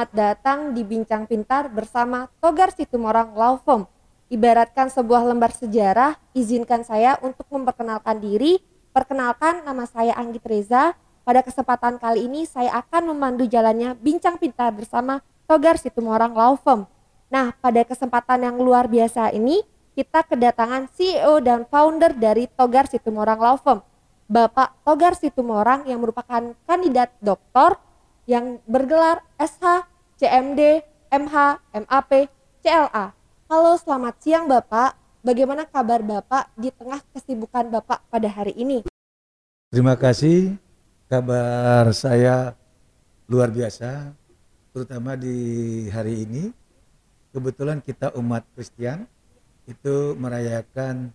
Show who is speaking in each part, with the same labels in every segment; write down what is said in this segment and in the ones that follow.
Speaker 1: Selamat datang di Bincang Pintar bersama Togar Situmorang Law Firm. Ibaratkan sebuah lembar sejarah, izinkan saya untuk memperkenalkan diri. Perkenalkan, nama saya Anggit Reza. Pada kesempatan kali ini saya akan memandu jalannya Bincang Pintar bersama Togar Situmorang Law Firm. Nah, pada kesempatan yang luar biasa ini, kita kedatangan CEO dan founder dari Togar Situmorang Law Firm, Bapak Togar Situmorang yang merupakan kandidat doktor yang bergelar SH, CMD, MH, MAP, CLA. Halo, selamat siang Bapak. Bagaimana kabar Bapak di tengah kesibukan Bapak pada hari ini?
Speaker 2: Terima kasih. Kabar saya luar biasa, terutama di hari ini. Kebetulan kita umat Kristen itu merayakan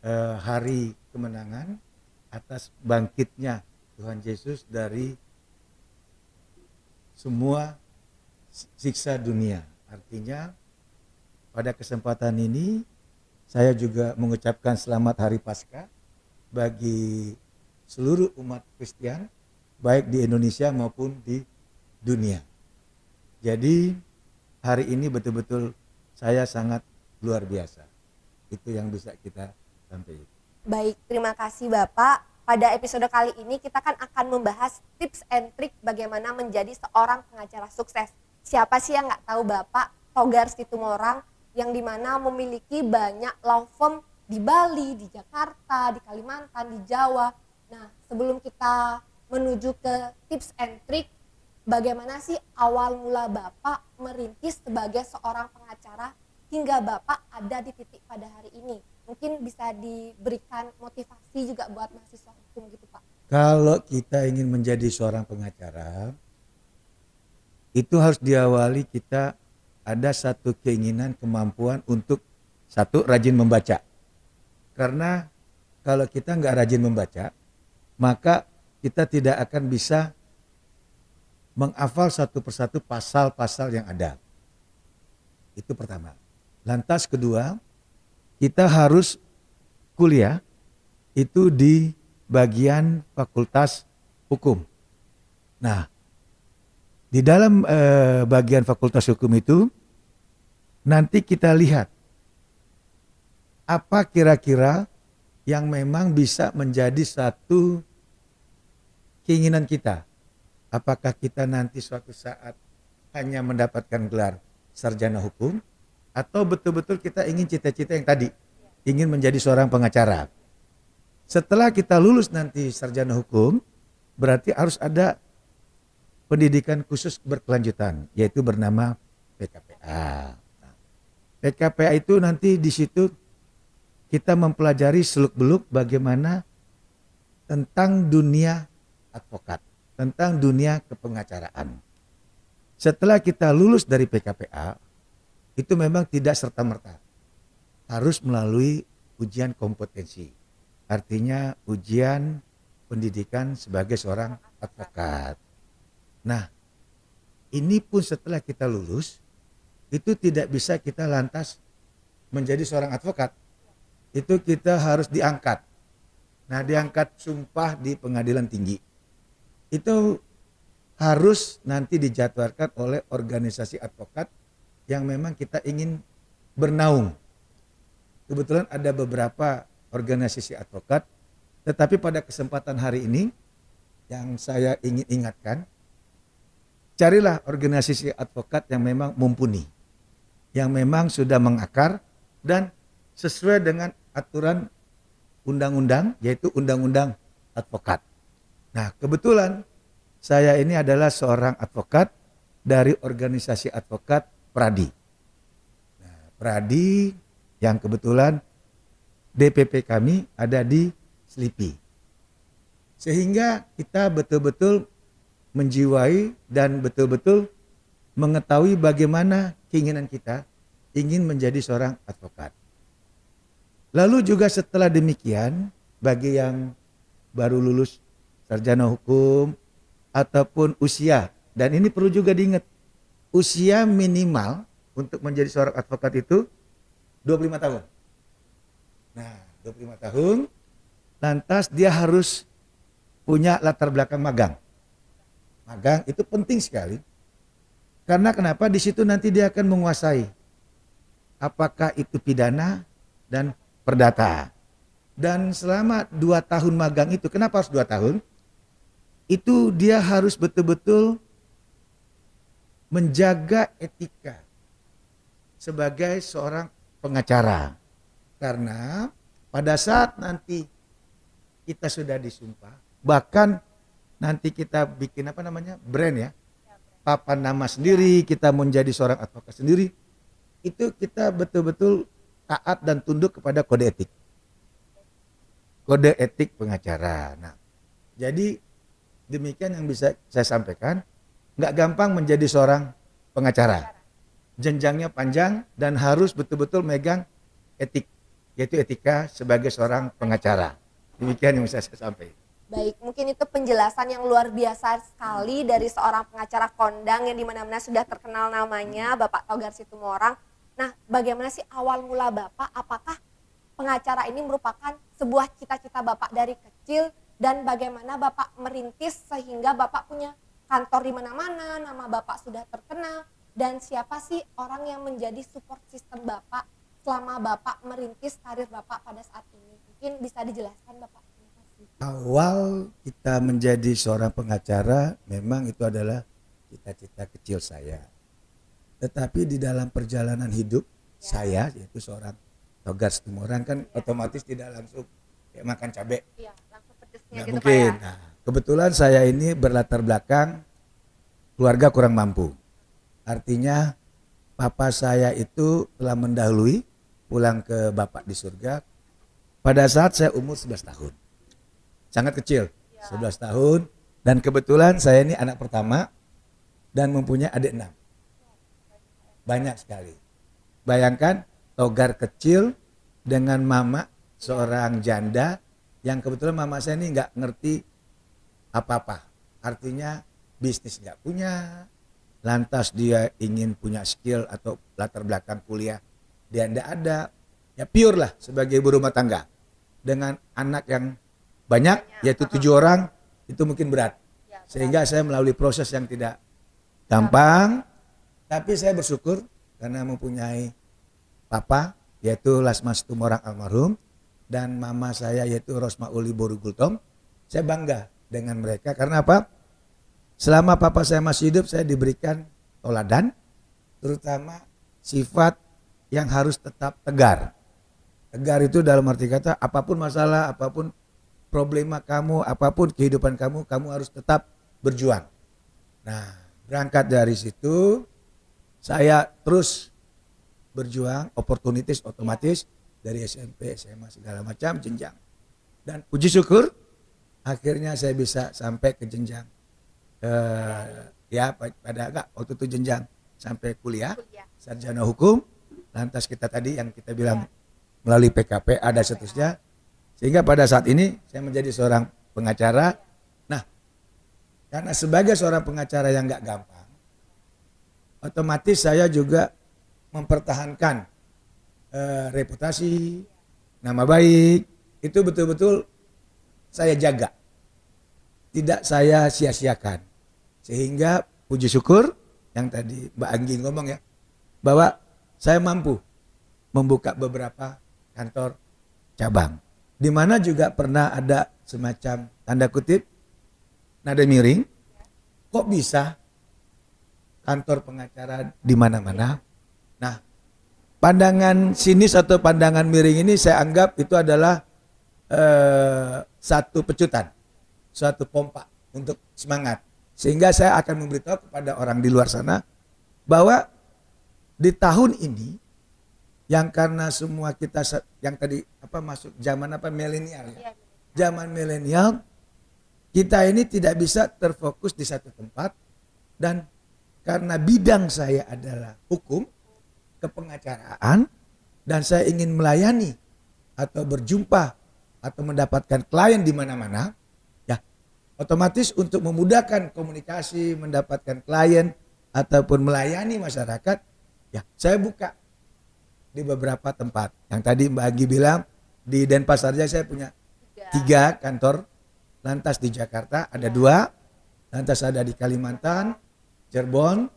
Speaker 2: uh, hari kemenangan atas bangkitnya Tuhan Yesus dari semua siksa dunia. Artinya pada kesempatan ini saya juga mengucapkan selamat hari Paskah bagi seluruh umat Kristen baik di Indonesia maupun di dunia. Jadi hari ini betul-betul saya sangat luar biasa. Itu yang bisa kita sampaikan.
Speaker 1: Baik, terima kasih Bapak pada episode kali ini kita kan akan membahas tips and trick bagaimana menjadi seorang pengacara sukses. Siapa sih yang nggak tahu Bapak Togar Situmorang yang di mana memiliki banyak law firm di Bali, di Jakarta, di Kalimantan, di Jawa. Nah, sebelum kita menuju ke tips and trick, bagaimana sih awal mula Bapak merintis sebagai seorang pengacara hingga Bapak ada di titik pada hari ini? Mungkin bisa diberikan motivasi juga buat mahasiswa hukum gitu Pak?
Speaker 2: Kalau kita ingin menjadi seorang pengacara, itu harus diawali kita ada satu keinginan kemampuan untuk satu rajin membaca. Karena kalau kita nggak rajin membaca, maka kita tidak akan bisa menghafal satu persatu pasal-pasal yang ada. Itu pertama. Lantas kedua, kita harus kuliah itu di bagian Fakultas Hukum. Nah, di dalam eh, bagian Fakultas Hukum itu nanti kita lihat apa kira-kira yang memang bisa menjadi satu keinginan kita. Apakah kita nanti suatu saat hanya mendapatkan gelar sarjana hukum atau betul-betul kita ingin cita-cita yang tadi ingin menjadi seorang pengacara. Setelah kita lulus nanti sarjana hukum, berarti harus ada pendidikan khusus berkelanjutan, yaitu bernama PKPA. Nah, PKPA itu nanti di situ kita mempelajari seluk-beluk bagaimana tentang dunia advokat, tentang dunia kepengacaraan. Setelah kita lulus dari PKPA, itu memang tidak serta-merta. Harus melalui ujian kompetensi artinya ujian pendidikan sebagai seorang advokat. Nah, ini pun setelah kita lulus, itu tidak bisa kita lantas menjadi seorang advokat. Itu kita harus diangkat. Nah, diangkat sumpah di pengadilan tinggi. Itu harus nanti dijadwalkan oleh organisasi advokat yang memang kita ingin bernaung. Kebetulan ada beberapa organisasi advokat. Tetapi pada kesempatan hari ini yang saya ingin ingatkan, carilah organisasi advokat yang memang mumpuni, yang memang sudah mengakar dan sesuai dengan aturan undang-undang, yaitu undang-undang advokat. Nah, kebetulan saya ini adalah seorang advokat dari organisasi advokat Pradi. Nah, Pradi yang kebetulan DPP kami ada di Selipi. Sehingga kita betul-betul menjiwai dan betul-betul mengetahui bagaimana keinginan kita ingin menjadi seorang advokat. Lalu juga setelah demikian, bagi yang baru lulus sarjana hukum ataupun usia, dan ini perlu juga diingat, usia minimal untuk menjadi seorang advokat itu 25 tahun. Nah, 25 tahun, lantas dia harus punya latar belakang magang. Magang itu penting sekali. Karena kenapa? Di situ nanti dia akan menguasai apakah itu pidana dan perdata. Dan selama dua tahun magang itu, kenapa harus dua tahun? Itu dia harus betul-betul menjaga etika sebagai seorang pengacara. Karena pada saat nanti kita sudah disumpah, bahkan nanti kita bikin apa namanya brand ya, papan nama sendiri, kita menjadi seorang advokat sendiri, itu kita betul-betul taat dan tunduk kepada kode etik. Kode etik pengacara. Nah, jadi demikian yang bisa saya sampaikan. Nggak gampang menjadi seorang pengacara. Jenjangnya panjang dan harus betul-betul megang etik, yaitu etika sebagai seorang pengacara. Demikian yang bisa saya sampaikan.
Speaker 1: Baik, mungkin itu penjelasan yang luar biasa sekali dari seorang pengacara kondang yang di mana-mana sudah terkenal namanya, Bapak Togar Situmorang. Nah, bagaimana sih awal mula Bapak? Apakah pengacara ini merupakan sebuah cita-cita Bapak dari kecil dan bagaimana Bapak merintis sehingga Bapak punya kantor di mana-mana, nama Bapak sudah terkenal dan siapa sih orang yang menjadi support system Bapak selama Bapak merintis karir Bapak pada saat ini? Mungkin bisa dijelaskan Bapak.
Speaker 2: Awal kita menjadi seorang pengacara memang itu adalah cita-cita kecil saya. Tetapi di dalam perjalanan hidup ya. saya yaitu seorang togar orang kan ya. otomatis tidak langsung ya, makan cabai. Ya, langsung pedesnya gitu mungkin. Ya. Nah, kebetulan saya ini berlatar belakang keluarga kurang mampu. Artinya papa saya itu telah mendahului pulang ke bapak di surga pada saat saya umur 11 tahun sangat kecil, ya. 11 tahun. Dan kebetulan saya ini anak pertama dan mempunyai adik enam. Banyak sekali. Bayangkan togar kecil dengan mama seorang janda yang kebetulan mama saya ini nggak ngerti apa-apa. Artinya bisnis nggak punya, lantas dia ingin punya skill atau latar belakang kuliah dia tidak ada. Ya pure lah sebagai ibu rumah tangga dengan anak yang banyak, yaitu tujuh orang itu mungkin berat. Ya, Sehingga saya melalui proses yang tidak gampang, tapi saya bersyukur karena mempunyai papa yaitu Lasmas Tumorang almarhum dan mama saya yaitu Rosma Uli Borugultom. Saya bangga dengan mereka karena apa? Selama papa saya masih hidup saya diberikan toladan terutama sifat yang harus tetap tegar. Tegar itu dalam arti kata apa pun masalah, apa pun problema kamu, apa pun kehidupan kamu, kamu harus tetap berjuang. Nah, berangkat dari situ, saya terus berjuang, opportunities otomatis dari SMP, SMA segala macam jenjang. Dan puji syukur, akhirnya saya bisa sampai ke jenjang uh, ya pada agak waktu itu jenjang sampai kuliah, sarjana hukum, lantas kita tadi yang kita bilang melalui PKP ada seterusnya sehingga pada saat ini saya menjadi seorang pengacara. Nah, karena sebagai seorang pengacara yang nggak gampang, otomatis saya juga mempertahankan eh, reputasi, nama baik, itu betul-betul saya jaga. Tidak saya sia-siakan. Sehingga puji syukur yang tadi Mbak Anggi ngomong ya, bahwa saya mampu membuka beberapa kantor cabang di mana juga pernah ada semacam tanda kutip nada miring. Kok bisa kantor pengacara di mana-mana? Nah, pandangan sinis atau pandangan miring ini saya anggap itu adalah eh, satu pecutan, suatu pompa untuk semangat. Sehingga saya akan memberitahu kepada orang di luar sana bahwa di tahun ini yang karena semua kita yang tadi apa masuk zaman apa milenial ya. Iya, zaman milenial kita ini tidak bisa terfokus di satu tempat dan karena bidang saya adalah hukum kepengacaraan dan saya ingin melayani atau berjumpa atau mendapatkan klien di mana-mana otomatis untuk memudahkan komunikasi mendapatkan klien ataupun melayani masyarakat ya saya buka di beberapa tempat. Yang tadi Mbak Agi bilang di Denpasar saja saya punya tiga. tiga kantor. Lantas di Jakarta ada dua, lantas ada di Kalimantan, Cirebon,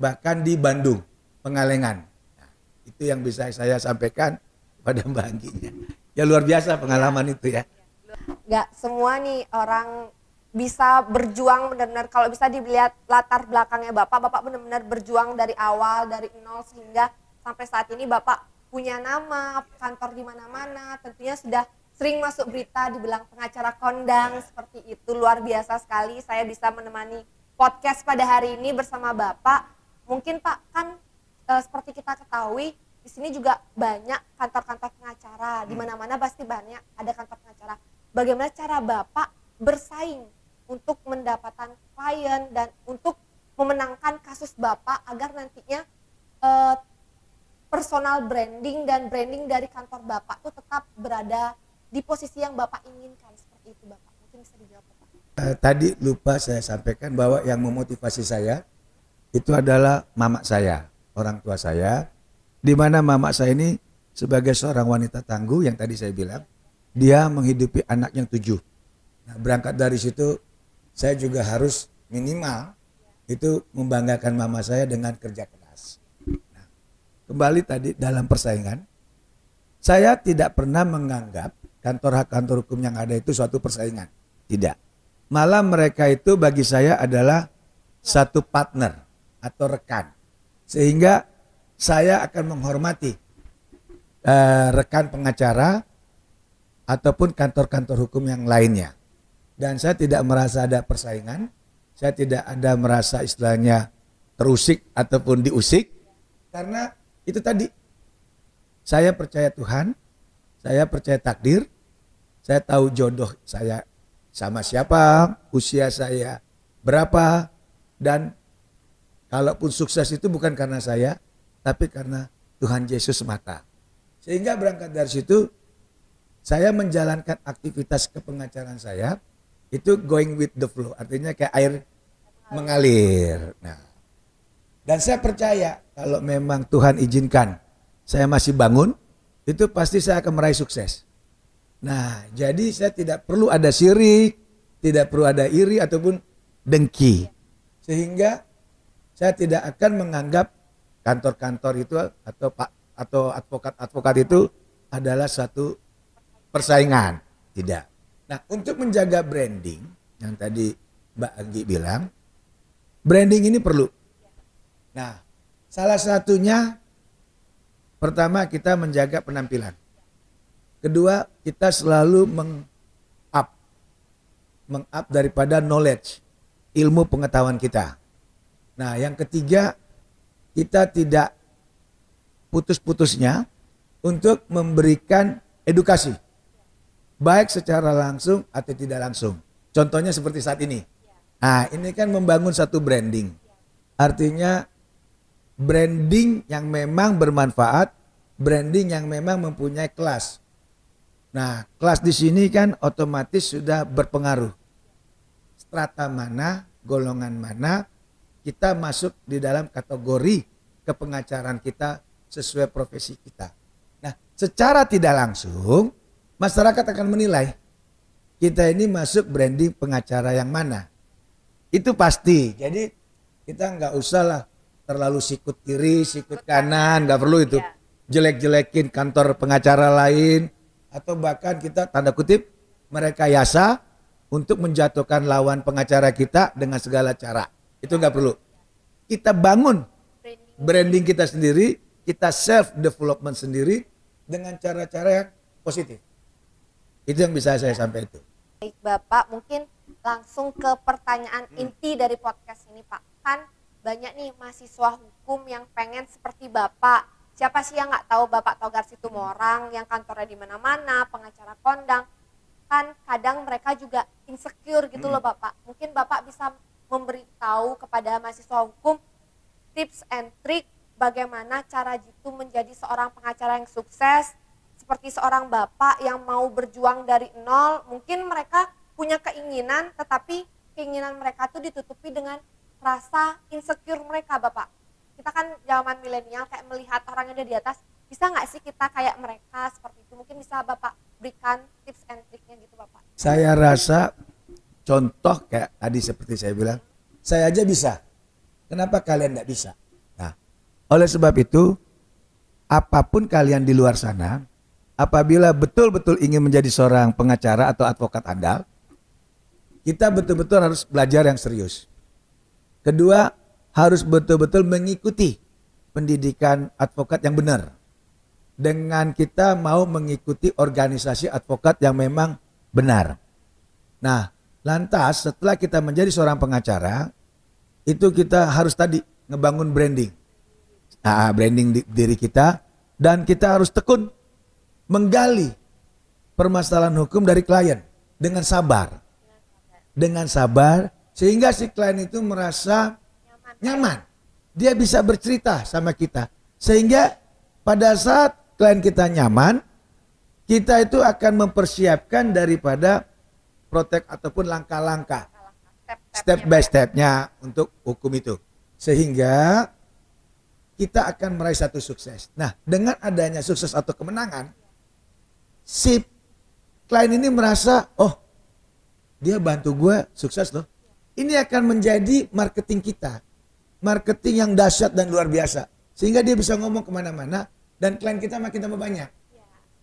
Speaker 2: bahkan di Bandung, Pengalengan. Nah, itu yang bisa saya sampaikan pada Mbak Angginya. Ya luar biasa pengalaman itu ya.
Speaker 1: Gak semua nih orang bisa berjuang benar-benar. Kalau bisa dilihat latar belakangnya Bapak, Bapak benar-benar berjuang dari awal dari nol sehingga sampai saat ini Bapak punya nama, kantor di mana-mana, tentunya sudah sering masuk berita dibilang pengacara kondang seperti itu. Luar biasa sekali saya bisa menemani podcast pada hari ini bersama Bapak. Mungkin Pak kan e, seperti kita ketahui di sini juga banyak kantor-kantor pengacara. Di mana-mana pasti banyak ada kantor pengacara. Bagaimana cara Bapak bersaing untuk mendapatkan klien dan untuk memenangkan kasus Bapak agar nantinya e, personal branding dan branding dari kantor Bapak itu tetap berada di posisi yang Bapak inginkan seperti itu Bapak? Mungkin bisa dijawab Bapak.
Speaker 2: Uh, tadi lupa saya sampaikan bahwa yang memotivasi saya itu adalah mama saya, orang tua saya, di mana mama saya ini sebagai seorang wanita tangguh yang tadi saya bilang, dia menghidupi anak yang tujuh. Nah, berangkat dari situ, saya juga harus minimal itu membanggakan mama saya dengan kerja keras. Nah, kembali tadi dalam persaingan, saya tidak pernah menganggap kantor hak kantor hukum yang ada itu suatu persaingan. Tidak. Malah mereka itu bagi saya adalah satu partner atau rekan. Sehingga saya akan menghormati uh, rekan pengacara ataupun kantor-kantor hukum yang lainnya. Dan saya tidak merasa ada persaingan, saya tidak ada merasa istilahnya terusik ataupun diusik karena itu tadi saya percaya Tuhan, saya percaya takdir, saya tahu jodoh saya sama siapa, usia saya berapa, dan kalaupun sukses itu bukan karena saya, tapi karena Tuhan Yesus semata. Sehingga berangkat dari situ, saya menjalankan aktivitas kepengacaran saya, itu going with the flow, artinya kayak air mengalir. Nah, dan saya percaya kalau memang Tuhan izinkan saya masih bangun, itu pasti saya akan meraih sukses. Nah, jadi saya tidak perlu ada sirik, tidak perlu ada iri ataupun dengki. Sehingga saya tidak akan menganggap kantor-kantor itu atau pak atau advokat-advokat itu adalah satu persaingan. Tidak. Nah, untuk menjaga branding yang tadi Mbak Anggi bilang, branding ini perlu. Nah, salah satunya pertama kita menjaga penampilan. Kedua, kita selalu meng-up meng-up daripada knowledge, ilmu pengetahuan kita. Nah, yang ketiga, kita tidak putus-putusnya untuk memberikan edukasi. Baik secara langsung atau tidak langsung. Contohnya seperti saat ini. Nah, ini kan membangun satu branding. Artinya branding yang memang bermanfaat, branding yang memang mempunyai kelas. Nah, kelas di sini kan otomatis sudah berpengaruh. Strata mana, golongan mana, kita masuk di dalam kategori kepengacaran kita sesuai profesi kita. Nah, secara tidak langsung masyarakat akan menilai kita ini masuk branding pengacara yang mana. Itu pasti. Jadi kita nggak usah lah terlalu sikut kiri, sikut kanan, nggak perlu itu. Iya. Jelek-jelekin kantor pengacara lain, atau bahkan kita tanda kutip mereka yasa untuk menjatuhkan lawan pengacara kita dengan segala cara. Itu nggak perlu. Kita bangun branding kita sendiri, kita self development sendiri dengan cara-cara yang positif. Itu yang bisa saya sampaikan itu.
Speaker 1: Baik Bapak, mungkin langsung ke pertanyaan hmm. inti dari podcast ini Pak. Kan banyak nih mahasiswa hukum yang pengen seperti Bapak siapa sih yang nggak tahu Bapak Togar Situmorang yang kantornya di mana-mana, pengacara kondang, kan kadang mereka juga insecure gitu loh hmm. Bapak. Mungkin Bapak bisa memberitahu kepada mahasiswa hukum tips and trick bagaimana cara jitu menjadi seorang pengacara yang sukses seperti seorang bapak yang mau berjuang dari nol mungkin mereka punya keinginan tetapi keinginan mereka tuh ditutupi dengan rasa insecure mereka bapak. Kita kan zaman milenial kayak melihat orang yang ada di atas bisa nggak sih kita kayak mereka seperti itu? Mungkin bisa bapak berikan tips and triknya gitu bapak.
Speaker 2: Saya rasa contoh kayak tadi seperti saya bilang saya aja bisa. Kenapa kalian nggak bisa? Oleh sebab itu, apa pun kalian di luar sana, apabila betul-betul ingin menjadi seorang pengacara atau advokat andal, kita betul-betul harus belajar yang serius. Kedua, harus betul-betul mengikuti pendidikan advokat yang benar. Dengan kita mau mengikuti organisasi advokat yang memang benar. Nah, lantas setelah kita menjadi seorang pengacara, itu kita harus tadi ngebangun branding. Nah, branding diri kita dan kita harus tekun menggali permasalahan hukum dari klien dengan sabar. Dengan sabar sehingga si klien itu merasa nyaman. Dia bisa bercerita sama kita. Sehingga pada saat klien kita nyaman, kita itu akan mempersiapkan daripada protek ataupun langkah-langkah step by stepnya untuk hukum itu. Sehingga kita akan meraih satu sukses. Nah, dengan adanya sukses atau kemenangan, si klien ini merasa, oh dia bantu gue sukses loh. Ini akan menjadi marketing kita. Marketing yang dahsyat dan luar biasa. Sehingga dia bisa ngomong ke mana-mana dan klien kita makin tambah banyak.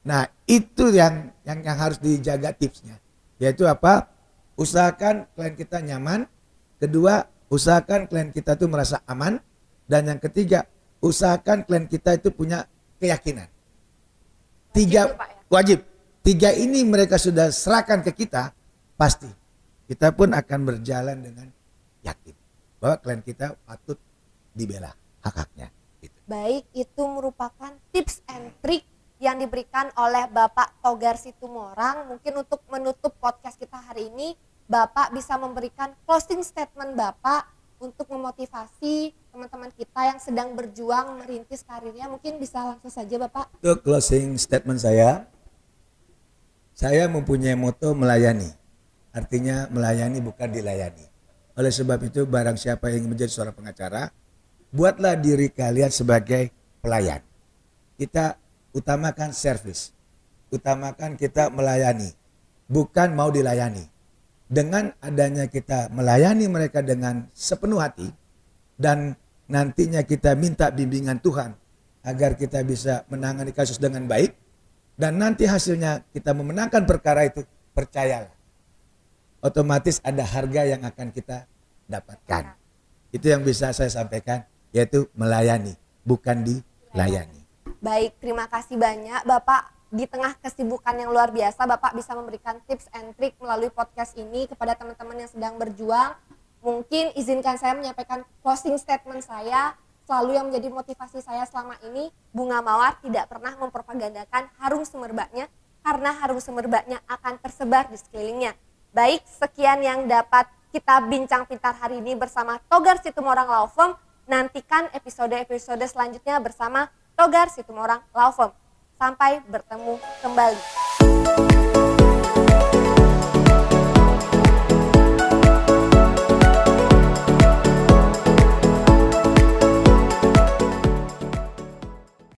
Speaker 2: Nah itu yang, yang yang harus dijaga tipsnya. Yaitu apa? Usahakan klien kita nyaman. Kedua, usahakan klien kita itu merasa aman. Dan yang ketiga, usahakan klien kita itu punya keyakinan. Tiga wajib, ya? Wajib. Tiga ini mereka sudah serahkan ke kita, pasti kita pun akan berjalan dengan yakin bahwa klien kita patut dibela hak-haknya.
Speaker 1: Gitu. Baik, itu merupakan tips and trick yang diberikan oleh Bapak Togar Situmorang. Mungkin untuk menutup podcast kita hari ini, Bapak bisa memberikan closing statement Bapak untuk memotivasi teman-teman kita yang sedang berjuang merintis karirnya mungkin bisa langsung saja Bapak.
Speaker 2: Untuk closing statement saya, saya mempunyai moto melayani. Artinya melayani bukan dilayani. Oleh sebab itu barang siapa yang menjadi seorang pengacara, buatlah diri kalian sebagai pelayan. Kita utamakan service. Utamakan kita melayani, bukan mau dilayani dengan adanya kita melayani mereka dengan sepenuh hati dan nantinya kita minta bimbingan Tuhan agar kita bisa menangani kasus dengan baik dan nanti hasilnya kita memenangkan perkara itu percayalah. Otomatis ada harga yang akan kita dapatkan. Itu yang bisa saya sampaikan yaitu melayani bukan dilayani.
Speaker 1: Baik terima kasih banyak Bapak. Di tengah kesibukan yang luar biasa Bapak bisa memberikan tips and trick melalui podcast ini kepada teman-teman yang sedang berjuang. Mungkin izinkan saya menyampaikan closing statement saya selalu yang menjadi motivasi saya selama ini Bunga Mawar tidak pernah mempropagandakan harum semerbaknya karena harum semerbaknya akan tersebar di sekelilingnya. Baik, sekian yang dapat kita bincang pintar hari ini bersama Togar Situmorang Law Firm. Nantikan episode-episode selanjutnya bersama Togar Situmorang Law Firm. Sampai bertemu kembali.